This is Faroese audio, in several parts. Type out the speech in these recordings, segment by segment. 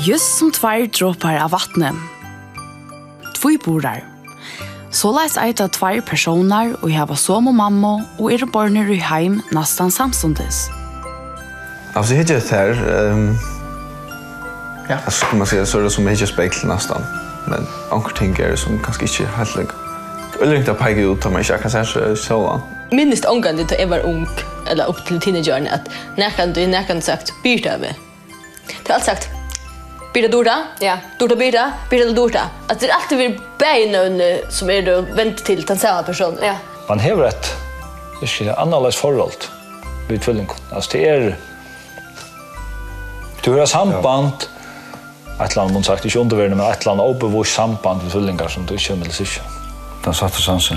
Just som tvær dråpar av vattnet. Tvoi borar. Så leis eit av tvær personer og hava som og mamma og er barner i heim nastan samstundes. Alltså hittar jag här. Um, ja. Alltså kan man säga så är det som hittar spekl nästan. Men anker ting är som kanske inte helt lika. Eller att peka ut om man inte kan säga så så. Minst ankan det jag var ung eller upp till teenagern att när kan du när kan sagt byta över. Det har sagt Bira dura, ja. dura bira, bira dura. Att det är alltid vi benen som är då vänt till den samma personen. Ja. Man hever et ikke annerledes forhold ved tvillingen. Altså det er du har samband et eller annet, man sagt, ikke underværende, men et eller annet åbevost samband ved tvillinger som du ikke vil sikkert. Den satte sansen.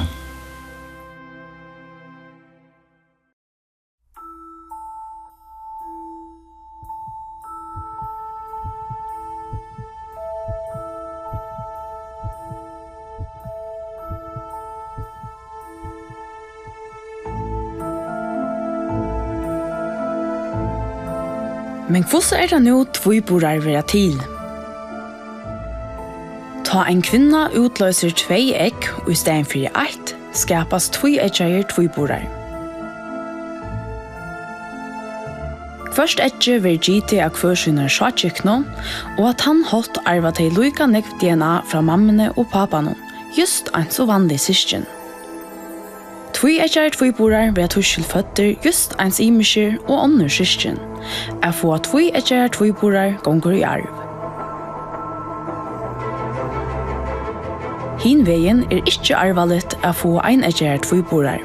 Men hvordan er det nå tviborar vera til? Ta en kvinna utløser tvei egg, og i stedet for ett, skapas tvei eggjeier tviborar. Først etter vil gitt av kvørsynner sjattjøkna, og at han hatt arva til loika nekv DNA fra mammene og papane, just en så vanlig syskjen. Tvei eggjeier tviborar vera tuskjel føtter just ens imisjer og ånder syskjen er få tvoi etter tvoi borar gonger i arv. Hin vegin er ikkje arvalet er få ein etter tvoi borar.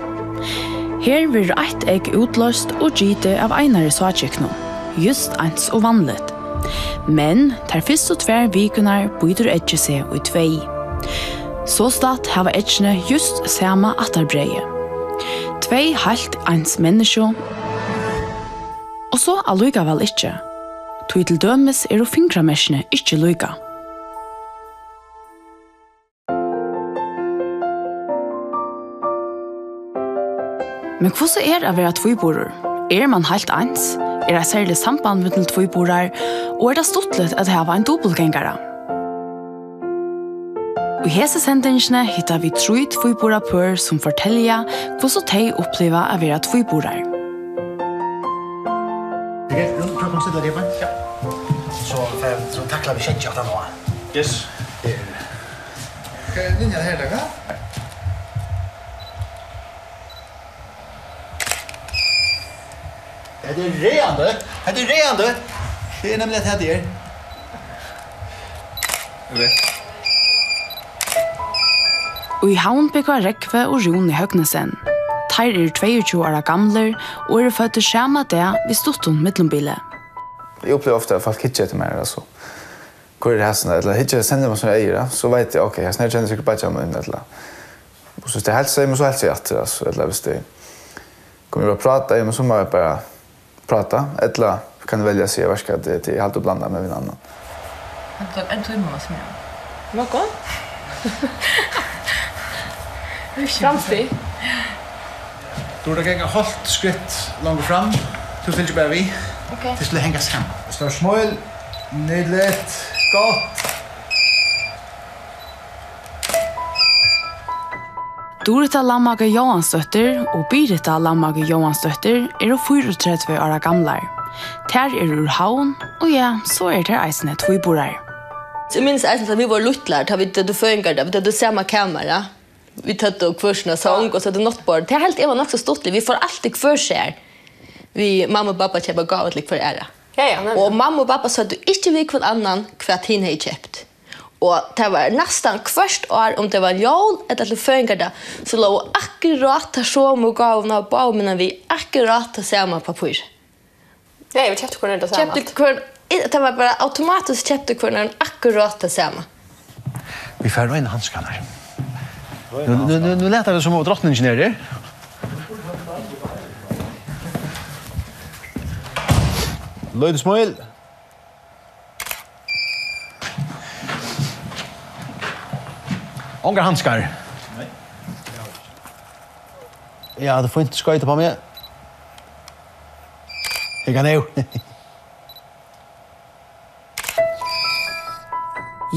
Her vil eitt egg utløst og gyte av einare satsjeknum, just eins og vanlet. Men ter fyrst og tver vikunar byter etter seg i tvei. Så statt hava etkene just sama atarbreie. Tvei halt eins menneskje Og så er lyga vel ikke. Tog til dømes er og fingramessene ikke lyga. Men hvordan er det å være tvøyborer? Er man helt ens? Er det særlig samband med tvøyborer? Og er det stortlet at det var en dobbeltgengere? I hese sendingene hittar vi tru tvøyborer pør som forteller hvordan de opplever å være tviborer. stilla det på? Ja. Så, för, så tacklar vi tjejtjatan då. Yes. Kan ni linja här lägga? Är det reande? Är det reande? Det är nämligen att det är. Okej. Og i havn bygga Rekve og Rune Høgnesen. Teir er 22 år gamler og er født til skjema det vi stod om mittlombilet jag upplever ofta att folk hittar till mig alltså. Går det här såna eller hittar sender mig jag eier så vet jag okej, jag snär känner sig på att jag men eller. Och så det helt säger mig så helt säger att alltså eller visst det. Kommer jag prata men så måste jag bara prata eller kan välja sig vad ska det till allt och blanda med varandra. Anton, en tur timme måste jag. Vad går? Framstig. Du har gått en halvt skritt långt fram. Du fyllt bara vi. Okej. Det skulle hänga samman. Stor smål. Nydligt. Gott. Dorita Lammaga Johansdøtter og Birita Lammaga Johansdøtter er 34 år gamlar. Ter er ur havn, og ja, så er ter eisene tviborar. Jeg minns eisen vi var luttlar, da vi tøtt og føringar, da vi tøtt og samme kamera. Vi tøtt og kvarsna sång, og så er det nått. Det er helt eva nok så stortlig, vi får alltid kvarser vi mamma och pappa köpa gåvor till för ära. Ja, ja. Men, och mamma och pappa sa att du inte vill kvad annan kvart hin har köpt. Och det var nästan kvart år om det var jul eller till föringar där så låg akkurat ta så många gåvorna på och men vi akkurat ta samma papper. Ja, vi köpte kvar det samma. Köpte kvar det var bara automatiskt köpte kvar akkurat det samma. Vi får in handskarna. Nu nu nu nu lätar det som att drottningen är där. Lloyd Ismail. Ongar handskar. Nei. Ja, det får inte skojta på mig. Jag kan ju.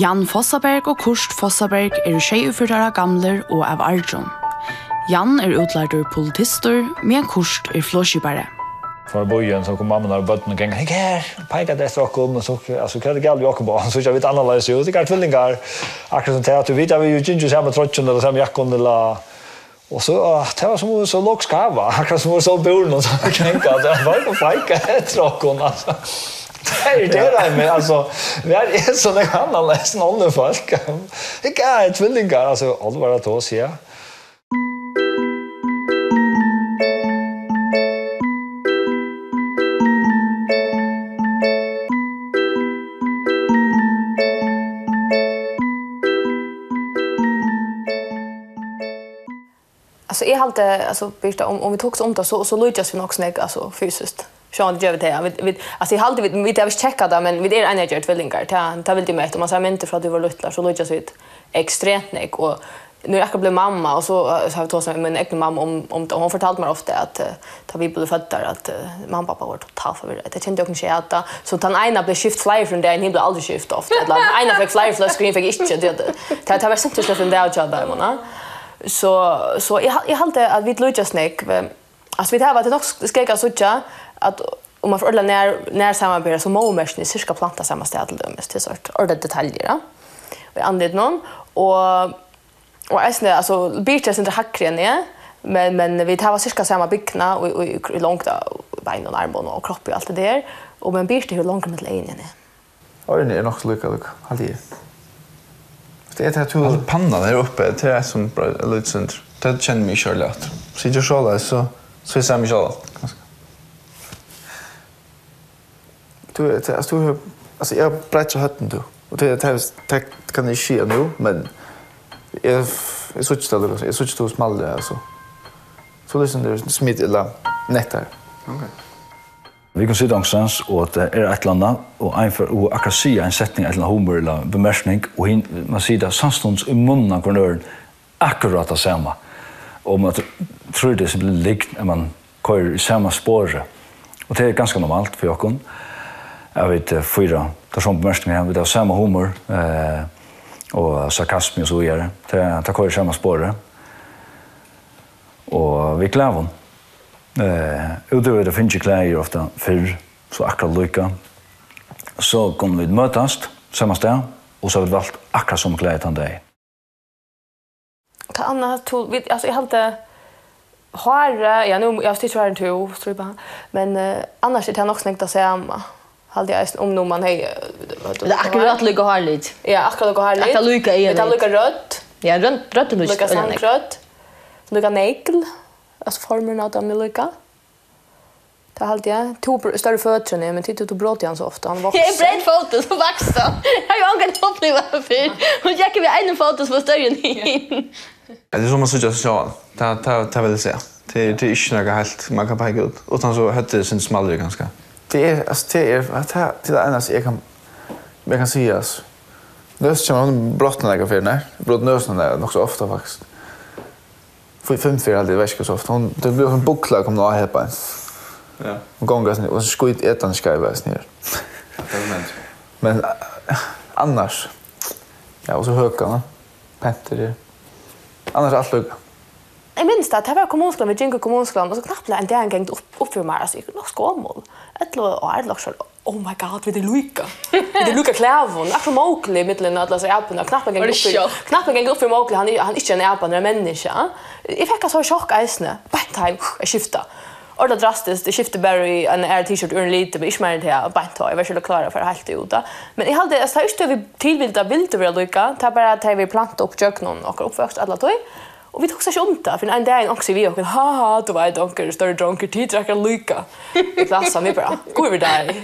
Jan Fossaberg og Kurst Fossaberg er tjejufyrtara gamler og av Arjun. Jan er utlærdur politister, men Kurst er flåskibare för bojen så kom mamma när bötten och gäng hej här peka det så kom och så alltså kan det gälla Jakob så jag vet analys ju det kan tvillingar akkurat som teater vet vi ju ginger samma trotchen eller samma jackon eller Och så det var som så låg skava. Akkurat som så bor och så tänkte att var på fejka ett rockon alltså. Det är det där med alltså vi är så det kan alla någon folk. Det är tvillingar alltså allvar att då så Ja. alltså är halt alltså bist om om vi togs om det så så lutas vi nog snägg alltså fysiskt. Sean gör det här. Vi alltså i halt vi vi det har checkat där men vi är energy tvillingar. villingar. Ta ta vill du med om man säger inte för att du var luttlar så lutas vi extremt nägg och nu jag blev mamma och så så har vi tagit med min egen mamma om om hon fortalt mig ofta att uh, ta vi blev födda att uh, mamma och pappa var totalt förvirrade. Jag kände också inte att så den ena blev skift fly från där, ni blev aldrig skift ofta. Eller ena fick fly från screen fick inte det. Det var sent just släppa den där jag där, men. Så så jag jag hade att vi lutar snack. Alltså vi har varit nog skega såcha att om man får när när samarbetar så må man i cirka planta samma ställe till dem till sort ordla detaljer. då Vi anled någon och och äsna alltså beaches inte hackren är men men vi tar var cirka samma byggna och och, långt bein och armbånd och kropp och allt det där och men beaches det hur långt med linjen är. Ja, det är nog så lyckat. Alltså. Det är det att du... Pannan där uppe, till det är som lutcenter. Det känner mig själv Charlotte. Så jag så där så så är samma själv. Du alltså du alltså jag brätter hatten du. Och det det det kan det ske nu men jag är så tjänar det. Jag så tjänar det alltså. Så det är smitt eller nettar. Okej. Okay. Vi kan sitte angstens, og at det er et eller annet, og, en for, og akkurat sier en setning, et eller annet humor eller bemerkning, og hin, man sier det samstånds i munnen av kornøren, akkurat det samme. Og man tror det som blir likt når man kører i samme spåret. Og det er ganske normalt for jokken. Jeg vet fyra personlige bemerkninger, vi har samme humor, eh, og sarkasme og så videre. Det, det kører i samme spåret. Og vi gleder henne. Eh, utöver det finns ju kläder ofta förr, så akkurat lycka. Så kom vi mötast, samma sted, och så har vi valt akkurat som kläder han dig. Ta Anna tog, vi, alltså jag hade har ja nu jag stitch var inte och strupa men uh, annars är det nog snyggt att säga amma hade jag om nu man hej det är akkurat lika har lite ja akkurat lika har lite det lika är det lukar rött ja rött rött lukar rött lukar negl alltså formen av dem lika. Det har jag två större fötter nu men tittar du bråter igen så ofta han växer. Jag bredd foto så växer. Jag har ju angett uppleva för. Och jag kan vi en foto som var större än hin. Det är som man såg så ta ta ta väl se. Det det är inte något helt man kan peka ut. Och så hade det sin smalare ganska. Det är alltså det är att här till det annars jag kan jag kan se alltså. Löst kan man brottna några för när. Brott nösen där också ofta faktiskt för fem för aldrig väskor så ofta. Hon det blir en bokla kom då här på. Ja. Och gångas ni och skit ett annars ska jag ner. Men annars ja och så höka va. Petter det. Annars allt lugg. Jag minns att det var kommunskolan, vi gick kommunskolan och så knappt en dag gängt upp, upp för mig, alltså jag gick nog skåmål. Ett låg och ett låg oh my god, vi det Luca. Vi det Luca Clavon. Att från Mowgli mittlen att läsa appen och knappen gång upp. Knappen gång upp för Mowgli, han han inte en appen en människa. Jag fick så chock isne. Bad time, jag skifta. Och det drastiskt, det skifte bara i en air t-shirt ur en lite, men inte mer än det här, bara ta, jag var skulle klara för helt i Oda. Men jag hade, jag sa just det vi tillvilda bilder vi av Luca, det är bara att vi plantar upp köknen och uppväxt alla tog. Och vi tog sig om det, för en dag också vi och ha ha, du vet, donker, större dronker, tid drackar lycka. I klassen, vi bara, gå över dig.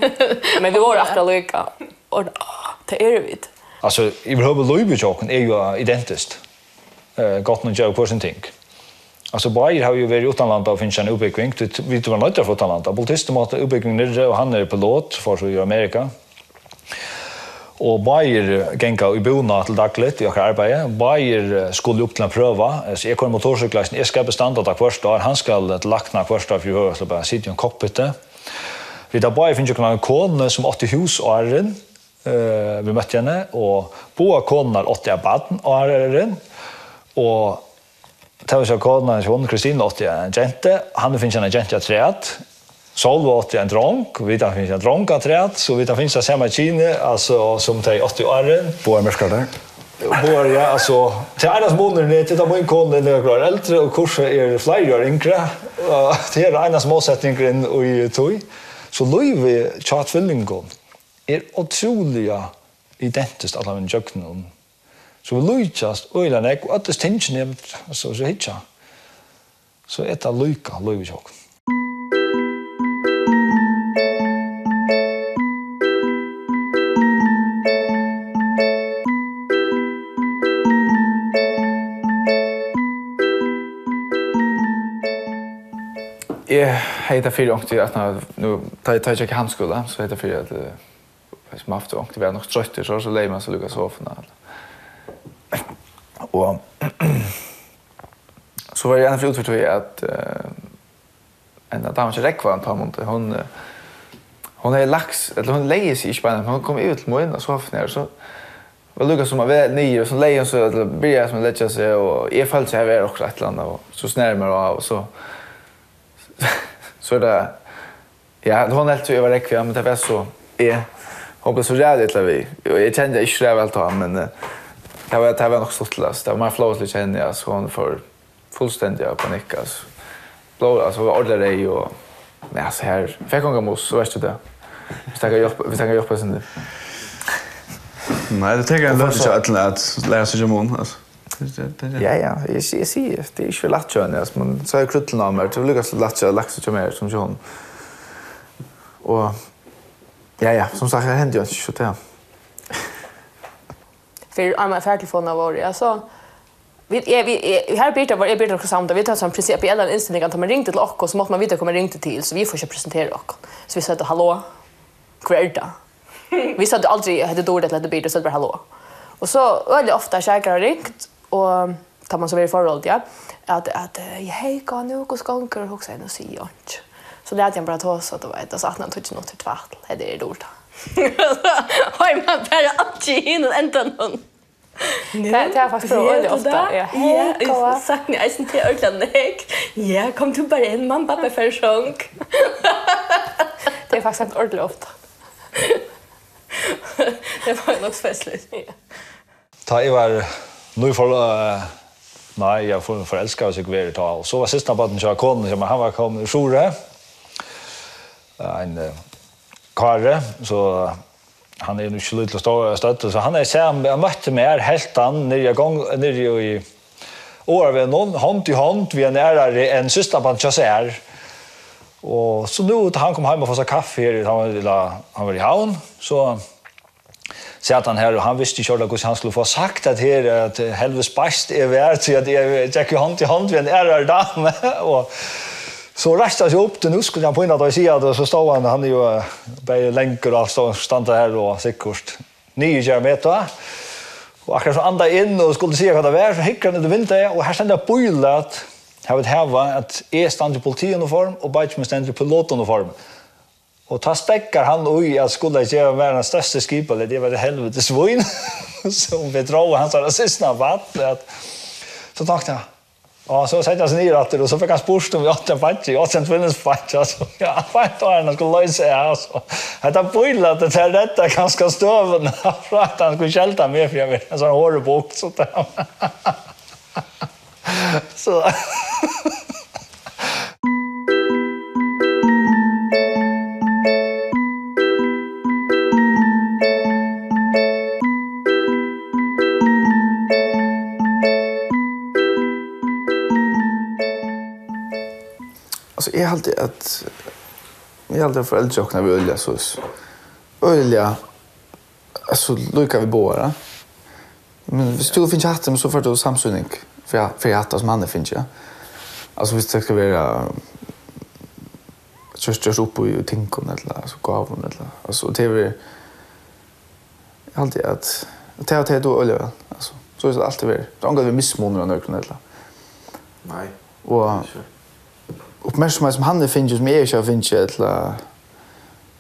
Men vi var akkurat lycka. Och det är det vid. Alltså, i vill höra löjbejåken är ju identiskt. Uh, gott nog jag på sin ting. Alltså Bayer har ju varit utanlanda och finns en uppbyggning. Vi tror man nöjda för utanlanda. Politister måste uppbyggning nere och han är pilot för att göra Amerika. Og Bayer genga i bona til dagligt i okkar arbeid. Bayer skulle opp til en prøva. Så jeg kom motorsykleisen, jeg skal bestanda det hvert år. Han skal til lakna hvert år for å høre til å sitte i en koppete. Vi da Bayer finnes jo en kone som åtte hus og æren. Uh, vi møtte henne, og boa konen har åtte av baden og æren. Og Tausa kona, hon, Kristina, åtte en jente. Han finnes en jente av treet Sol var en dronk, vi tar finnes en dronk av träd, så vi tar finnes en samma kine, alltså som tar 80 åren. Båar märskar där? Båar, ja, alltså. Till ena månaden är titta på en kon när jag klarar äldre och kurser är fler år yngre. Det är ena småsättningen och i tog. Så Løyve Tjatfyllingen er otroliga identiskt alla min jöknen. Så vi just öjlan ek, og öttest tinsen, så hitja. Så ett lujka Løyve Tjatfyllingen. jeg heter fyrir ångte at nå nå tar jeg ikke handskola, så heter fyrir at jeg som haft ångte er nok trøytter, så så leier man så lukka sofna. Og så var jeg gjerne fri utført at en av damen ikke rekva en tamont, hun hon har lax eller hon lägger sig i Spanien hon kommer ut till morgonen så ofta när så Och Lucas som var nio og så leier hun så eller blir jeg som lägger sig och är fallet så här også et eller annet, og så snärmar av og så så er det ja, hon var helt över rekvia men det var så är hoppas så jävligt la vi. Jag kände inte det väl ta men det var det var nog så lätt. Det var mer man flowsligt kände jag så hon för fullständiga panik alltså. Blå alltså var ordla dig och men alltså här fick hon gåmos så vet du det. Vi tar hjälp vi tar hjälp sen. Nej, det tar en lunch att lära sig om hon altså. Ja, ja. jeg sier, det. Det är ju lagt ju när men så är kruttelen av meg, Det er ganska lagt att lagt till mer som sån. Og, ja, ja. Som sagt, det händer jo ikke så där. För jag har färdigt från av år. Alltså, vi är vi är här blir det var är blir det samt vi tar som princip i alla inställningar att man ringte till och så måste man veta kommer ringte till så vi får inte presentera och så vi sa att hallå kvärda vi sa att aldrig hade dåligt att det blir så bara hallå och så väldigt ofta käkar har ringt och tar man så vidare förhåll ja att att jag hej kan nu och skanker och också och se och så det att jag bara tar så att vet alltså att han tog något till tvärt det är dåligt Oj man bara att ge in och ända någon Det är faktiskt bra det ofta. Ja, jag har sagt ni eisen till Örtland. Ja, kom du bara in, mamma, pappa, försjönk. Det är faktiskt inte ordentligt ofta. det var nok festligt. Ta i var nu för uh, nej jag får förälska sig kvar ta Og så var sista barnet jag konen, så han var kom i Sjore. En uh, kare, så han är nu å stå og støtte. så han är sen jag mötte mig her helt an nere, jag gång nere i år ved någon hand i hand vi är närare en sista barnet jag ser. Och så nu han kom hem och få seg kaffe her, han var han var i havn så satt han här och han visste inte hur han skulle få sagt att här att Helves bast är värd så att jag gick ju hand i hand vid en ärar dam och Så rastade sig upp till nu skulle han på innan att säga att så stod han, han är ju bara länkor och stod, stod här och sikkert nio kär meter. Och akkurat så andade in och skulle se vad det var så hickade han ut i vinter och här stod det bojlat. Jag vet här var att jag stod i politiuniform och Bajtman stod i pilotuniform. Mm. Og ta späckar han ui jag skulle ikke være den største skipare. Det var det helvete svin. som vi sa hans allra sista vatt. Att... Så tänkte jag, Ja, så sätter jag sig ner att och så fick han spurt om vi åt en fattig. Jag åt en tvinnens fattig. Alltså, Ja, fattig var han skulle lösa sig. Alltså. Jag tar pojla det här rätta ganska stöven. För att han skulle kälta mig för jag vet. En sån hårig bok. Så där. Så alltså är alltid att jag hade föräldrar och när vi ölja så ölja alltså lukar vi båda. Men hvis du finner hatten, så får du samsynning. För for hatten som han ja alltså hvis det skal være kjørst kjørst oppe i tingene, eller altså, gaven, eller alltså det är alltid att det är det då ölja alltså så är det alltid väl Det er vi missmoner och nøkken, eller? Nei. Og, uppmärksamhet som han finns som jag inte finns eller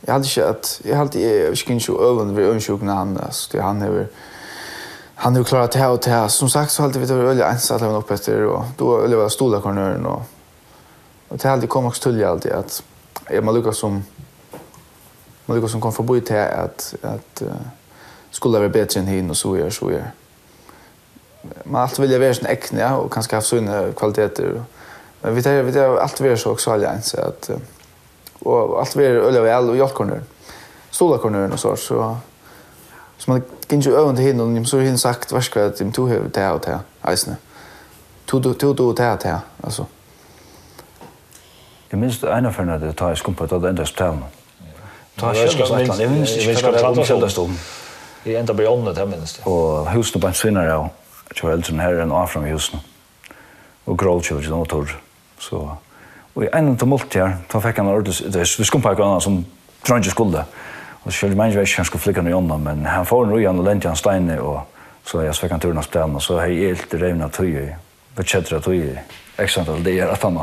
jag hade inte att jag hade jag skulle inte över vid önskan han alltså det han är han har klarat det här och det här som sagt så hade vi det öliga ensamt även upp efter och då öliga var stora kornören och och det hade kommit också till alltid att jag man lyckas som man lyckas som kom förbi till att att skulle vara bättre än hin och så gör så gör man alltid vill jag vara sån äckna och kanske ha såna kvaliteter och Men vi tar vi tar allt vi är så också alla ens att och allt vi är öliga väl och jolkornur. Stolakornur och så så så man kan ju öva inte hin och så hin sagt vad ska det du har det och det alltså. Tu du tu du det det alltså. Jag minns det ena när det tar jag skumpa att det ändras tal. Ta själva jag minns det ska prata om själva stom. Det enda blir om det minst. Och husen på svinnare och Kjell som här och fram i husen. Och grålchildren och torr. Så och i en tumult där då fick han ordet, det skumpa kan annan som tränge skulle. Och själv men jag kanske skulle flicka ner men han får en rojan och lente han steine och så jag fick han turna spelen och så hej helt revna tøy. Betjetra tøy. Exakt det är att han.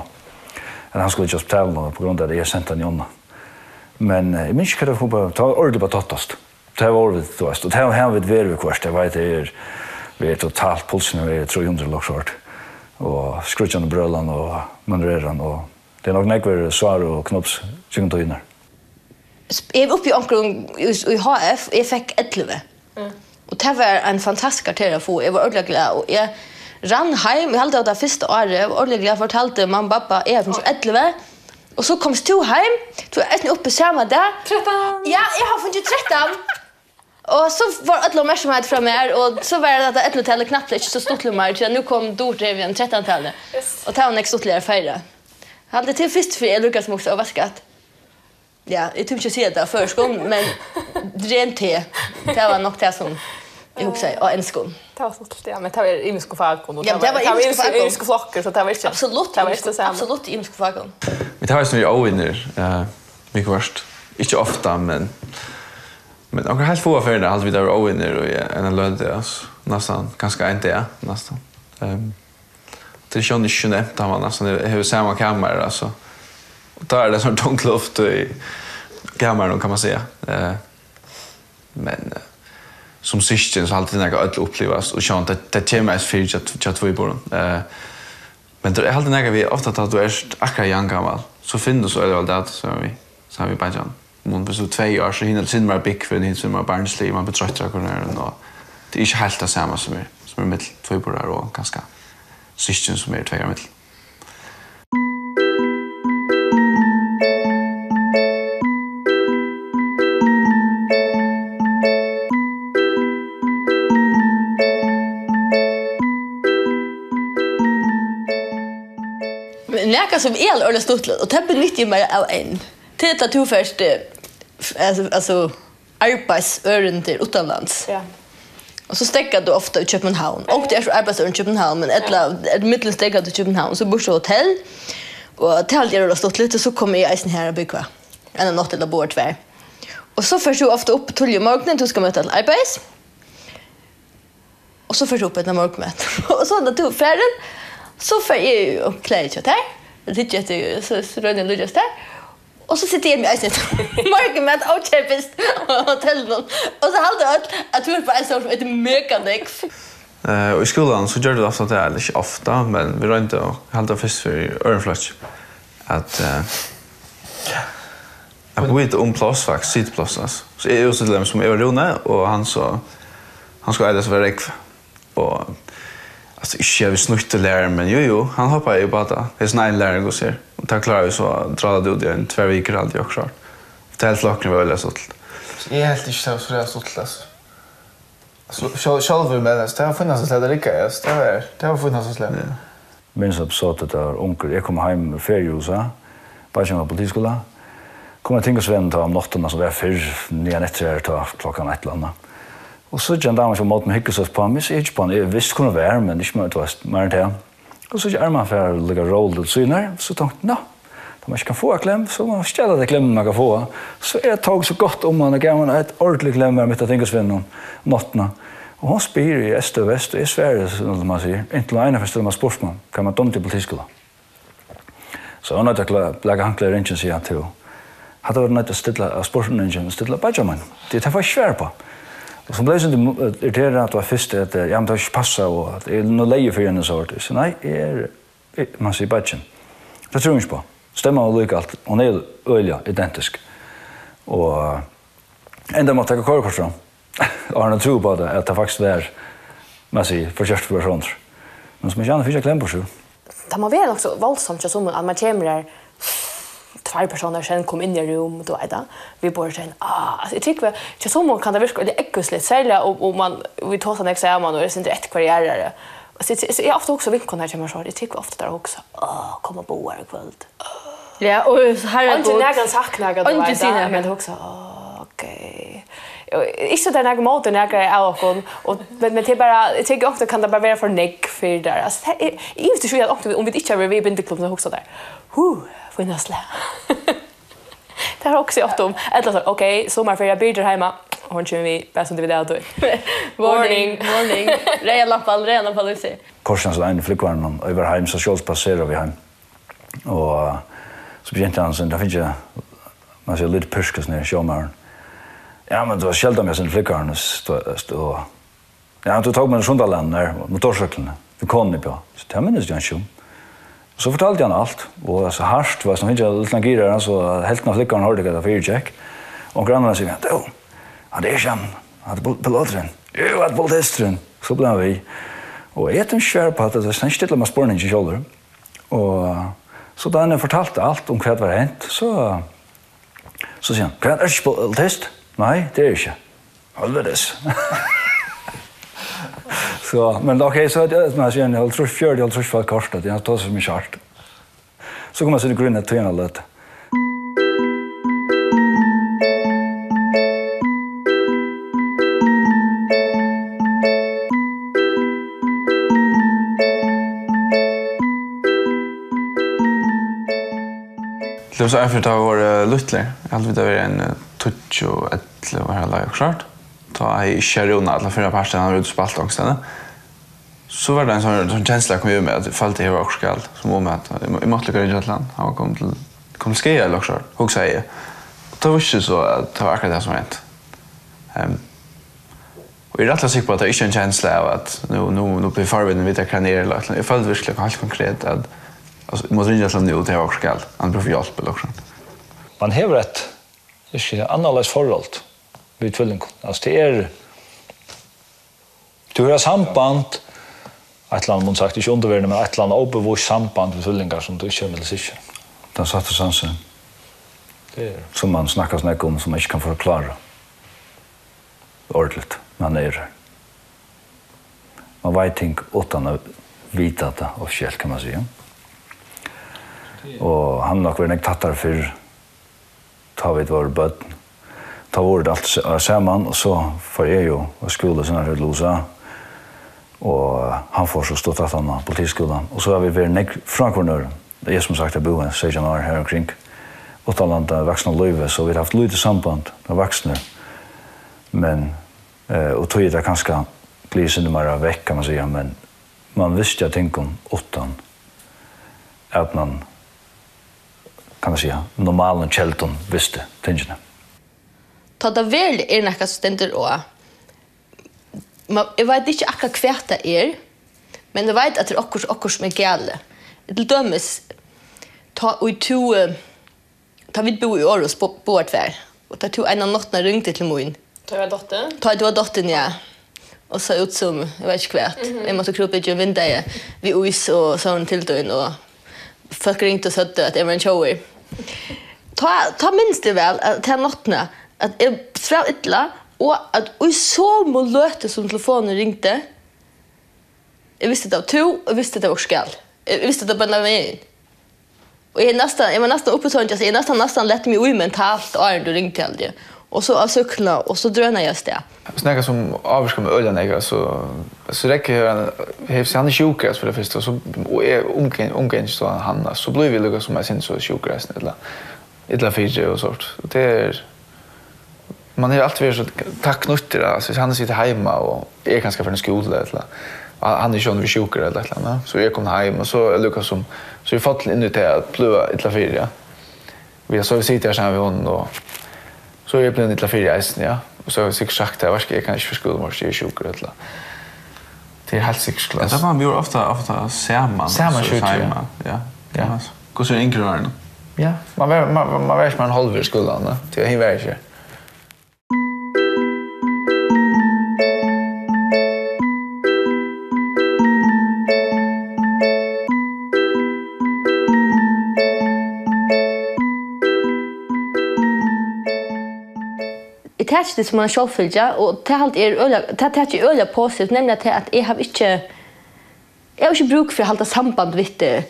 Men han skulle just tävla på grund av det jag sent han jonna. Men jag minns inte hur det var ordet på tattast. Det var ordet då. Det här har vi ett kvart det vet det är vi är totalt pulsen vi är 300 lockshort. Mm og skrutjan og brølan og manreran og det er nok nekver svar og knops tjungen tøyner. Jeg var oppe i omkring i HF, jeg fikk 11. Mm. Og det var en fantastisk karakter å få, jeg var ordentlig glad, og jeg rann heim, jeg halte av det første året, jeg var ordentlig glad, fortalte mamma og pappa, jeg er fra 11, og så komst du heim, du er etter oppe samme dag. 13! Ja, jeg har funnet 13! Og så var alle oppmerksomhet fra meg, og så var det at ett hotell knappt ikke så stort nummer så nå kom Dordreven 13-tallet, tal. Yes. Och tar nästa ytterligare fyra. Hade till först för Lukas Mox og vasket. Ja, jeg tror ikke å si det før skolen, men rent te. Det var nok det som jag husar og en skolen. Det var så stort ja, men det var i misko fakon och det var i misko flokker, så det var ikke absolutt, Det var ikke det inte Absolut i misko fakon. Vi tar ju så i ovinner. Eh, mycket värst. Inte ofta men Men jag har helt få affärer alltså vi där och inne och en lön där alltså nästan ganska inte ja nästan. Ehm det är ju inte nämnt att man nästan har samma kammare alltså. Och där är det sån tungt luft i kammaren kan man säga. Eh men som syskon så alltid när jag öll upplevas och sånt att det tema as för att jag tror i borden. Eh men det är alltid när vi ofta att du är akkurat gammal så finner så är det väl det så vi så har vi bara man blir så två år så hinner sin mer big för hinner sin mer barnslig man betraktar hur det och det är inte helt det samma som är som är mitt två på där och ganska system som är två år mitt Näka som el eller stuttlet och det nytt i mig av en. Titta du först alltså, alltså arbetsören till utomlands. Ja. Och så stäcker du ofta i Köpenhamn. Och det är så arbetsören i Köpenhamn, men ett, ja. ett mittelstäcker du i Köpenhamn. Så bor du hotell. Och till allt jag har stått lite så kommer jag eisen här och bygga. En natt eller bor tvär. Och så förs du ofta upp till morgonen, du ska möta ett arbets. Och så förs du upp ett morgonmöte. och så när du är färdig, så får jag ju och klär i här. Det tycker jag att så rönnig det just här. Och så sitter jag med ösnet. Morgon med att outchepist och hotellet. Och så hade jag att tror på en sort ett mega. Eh och i skolan så gjorde det ofta det eller inte ofta men vi rönte och hade först för örnflash att eh Jag går inte om plats faktiskt, sittplats alltså. Så är det ju så som är Rune och han så han ska äta så för och alltså inte jag vill snutte lära men jo jo han hoppar ju bara där. Det är snäll lärare går ser. Och tar klarar så drar det ut i en två veckor alltid också klart. Det helt lockar väl alltså. Jag är helt inte så för det så alltså. Så själv med det. Det har funnits att släda lika. Det har det har funnits att släda. Minns upp så att det är onkel. Jag kom hem med feriehusa. Bara som på tidskola. Kommer tänka sven ta om natten så där för nya nätter ta klockan ett eller annat. Og så gjerne damer som måten hykker seg på ham, jeg ikke på ham, jeg visste kunne være, men ikke mer, du vet, mer enn det. Og så gjerne man for å legge roll til syner, så tenkte jeg, nå, da man ikke kan få en klem, så man stjeler det klemmen man kan få. Så er det tog så godt om man, gav man et ordentlig klem med mitt av tingesvinnen om nattene. Og hun spyr i Øst og Vest, og i Sverige, som man sier, inntil ene første man spørs man, kan man dumme til politiskola. Så hun er ikke til legge hankler i ringen, sier han til henne. Hadde vært nødt til å stille spørsmål i ringen, stille bare Det er for svær på. Og så ble jeg sånn irriterende at det var først at ja, men det har ikke passet, og at jeg er noe leie for henne så hardt. Så nei, jeg er, man sier badgen. Det tror jeg ikke på. Stemmer og lykke alt. Hun er øyelig identisk. Og enda måtte jeg takke kårekort fram. Og han tror på det, at det faktisk er, man sier, for kjørst for personer. Men som jeg kjenner, finnes jeg klem på seg. Det må være nok så voldsomt som at man kommer der, två personer sen kom in i rum, rummet och äta. Vi bor sen, ah, alltså, jag tycker att jag så många kan det virka lite äckosligt sälja och, och man, vi tar sådana examen och det är inte rätt karriärare. Så, så, så jag har ofta också vinkon här till mig så, jag tycker ofta där också, ah, komma bo här ikväll. Ja, och så här är det. Och inte nägan saknar jag, du vet. Och inte sina, men också, ah, okej. Okay. Ikke det er noen måte når jeg er av oss, men det er bare, jeg tenker ofte kan det bare være for negg for det. Altså, det er, jeg vet ikke at ofte, om vi ikke har vært i bindeklubben, så husker der. Huh, for en nøsle. det er også ofte om. Et eller annet, ok, sommerferie, byrder hjemme, og hun kommer vi bare som det vil där då. Warning, warning. Rejäl lappal, rejäl lappal i sig. Korsens line flickvarn någon över hem så skjuts passerar vi hem. Och så begynte han sen da finns jeg, man ser litt puskas ner i showmaren. Ja, men det var sjelda med sin flikkaren og... Ja, du tog med en sundaland der, motorcyklene, vi kom på. Så det minnes jeg ikke om. Så fortalte han alt, og så harsht var som ikke litt girer, så helten av flikkaren hørte ikke det fyrir check. Og grannene sier, jo, ja, er ikke han, han er piloteren, jo, han er politisteren. Så ble han vi. Og jeg er ikke på at det er stille med spørning i kjolder. Og så da han fortalte alt om hva det var hent, så, så sier han, hva er ikke politist? Nei, det er ikke. Helvedes. så, men ok, så er det men jeg sier, jeg tror fjør, jeg tror for kortet, jeg tar så mye kjart. Så kommer jeg til å grunne til en gjøre Det var så erfart av våre luttler. Jeg hadde vidt av en tutsch og etle var hela jag klart. Da jeg ikke rona alle fyra parten han var spalt också. Så var det en sån, sån känsla jeg kom jo med att jeg følte var också skall. Som om att jeg måtte lukke i et. Han var kommet til, kom ske jag också klart. Hog seg jeg. Det var inte så att det var akkurat det som hänt. Um, och jag är rätt og sikker på att det är inte en känsla av att nu, nu, nu blir farben vidt jeg kranerer. Jag följde verkligen helt konkret att Alltså måste ringa sen nu till också skall. Han behöver hjälp eller också. Man har ett ikke annerledes forhold ved tvillingen. Altså det er du har samband et eller annet, man sagt, ikke underværende, men et eller annet obevost samband med tvillingar som du ikke vil sikkert. Den satte sansen. Det er. Som man snakker snakk om, som man ikke kan forklare. Ordentligt. Man er her. Man vet ting utan å vite det, offisielt kan man si. Ja? Og han nok var nek tattar fyrr, ta vi var bøtt, ta vårt alt saman, og så får jeg jo skole sånn her i Losa, og han får så stått at han på politiskolen. Og så har vi vært nek fra kvarnøren, det er som sagt jeg bor 16 år her omkring, Åttalanda vaksne løyve, så vi har haft lite samband med vaksne. Men, eh, og tog det kanskje blir sinne mer vekk, kan man säga, men man visste jeg ting om åttan, at man kan man säga, normalen kjelton visste tingene. Ta det väl är näka studenter och man, Jeg vet ikke akkurat hva det er, men jeg vet at det er också också som er gale. Til dømes, ta och to, ta vid bo i Åros på, på ett vär. Och ta to en av nottene ringte til moen. Ta jag dotter? Ta det var dottern, ja. Og så ut som, jeg vet ikke hva, jeg måtte Jag måste kropa ut i en vindag vid ois och sån till døgn. og folk ringte og søtte at jeg var en tjoer ta, ta minst det vel til nattene at jeg skrev ytla og at i så må løte som telefonen ringte jeg visste det av to og jeg visste det var skal. Jeg visste det av bare veien og jeg, nästan jeg var nästan uppe sånn jeg nästan nästan lette meg ui mentalt og du ringte aldri. Och så av cykla och så drönar jag det. Snacka som avskar med ölen så så räcker han hevs han är sjuk för det första så är omkring omkring så han så blir vi lugga som är sin så sjuk resten eller eller fyrje och sånt. Det är man är alltid så tacknutter alltså han sitter hemma och är ganska för en skola eller han är sjön vi sjuker eller eller Så jag kom hem och så Lukas som så vi fått in det att blöa illa la. Vi har så vi sitter här sammen med hon och Så jeg ble litt fyrir eisen, ja. och så har jag sikkert sagt det, jeg, jeg kan ikke forskole mors, jeg er sjukker eller Det är helt sikkert klass. Det var man gjorde ofta ofte saman. Saman sjukker, ja. Ja, ja. Hvordan er det yngre årene? Ja, man var, man, man var ikke en halv i skolen, det var ikke. tar det som en självfylja och det halt är öliga det tar ju öliga positivt nämligen att att jag har inte jag har inte bruk för att hålla samband vid det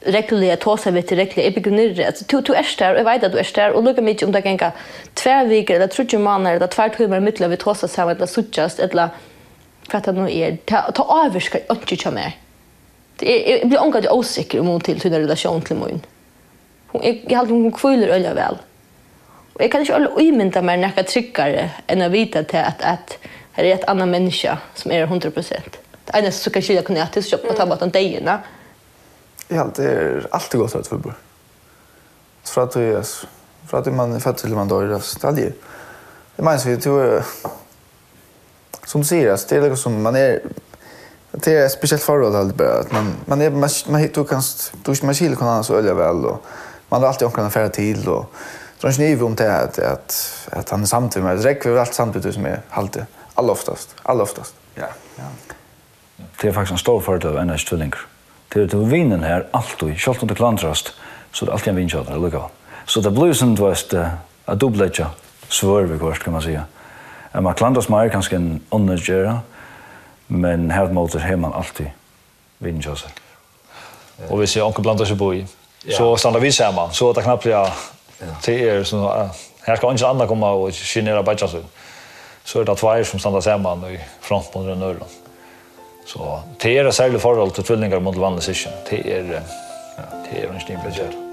reguljär tåsa vid det reguljär jag begynner alltså du du är där jag vet att du är där och lukar mig om det kan gå två veckor eller tror ju månader eller två timmar mittla vid tosa samman eller suchast eller för att nu är ta ta överska inte jag mer det är blir angående osäker om hon till till relation till min hon jag har hon kvällar öliga väl Og jeg kan ikke alle uimynda meg nekka tryggare enn å vite til at, at her er et annan menneske som er 100%. Det eneste som kan skilja kunne jeg til kjøp og ta bort degene. Ja, det er alltid godt nødt for. Fra at du, fra at man er født til man dør, det er aldri. Det mener vi, du, som sier, det er liksom som man er, det er et spesielt forhold alltid bare, at man, man er, man, man, du kan, du, man kiler kan annars øye vel, og man har alltid omkring å fære til, og tror inte ni om det att att att han är samtidigt med. Räcker väl allt samtidigt som är halte alla oftast. Alla oftast. Ja. Ja. Det är faktiskt en stor fördel av NS Tvilling det är att vinner här alltid självt om det klantrast så det alltid en vinner det så det blir som det a a dubbletja svör vi kort kan man säga. Man klantras mer kanske en undergöra men här mot det man alltid vinner och vi ser onkel blandar sig på i. Så stannar vi samman. Så att det knappt ja Det är så här ska ingen annan komma och skinera bättre så. Så är det två som stannar samman i front mot den ölen. Så det är särskilt förhåll till tvillingar mot vanlig syskon. Det är det är en snibbel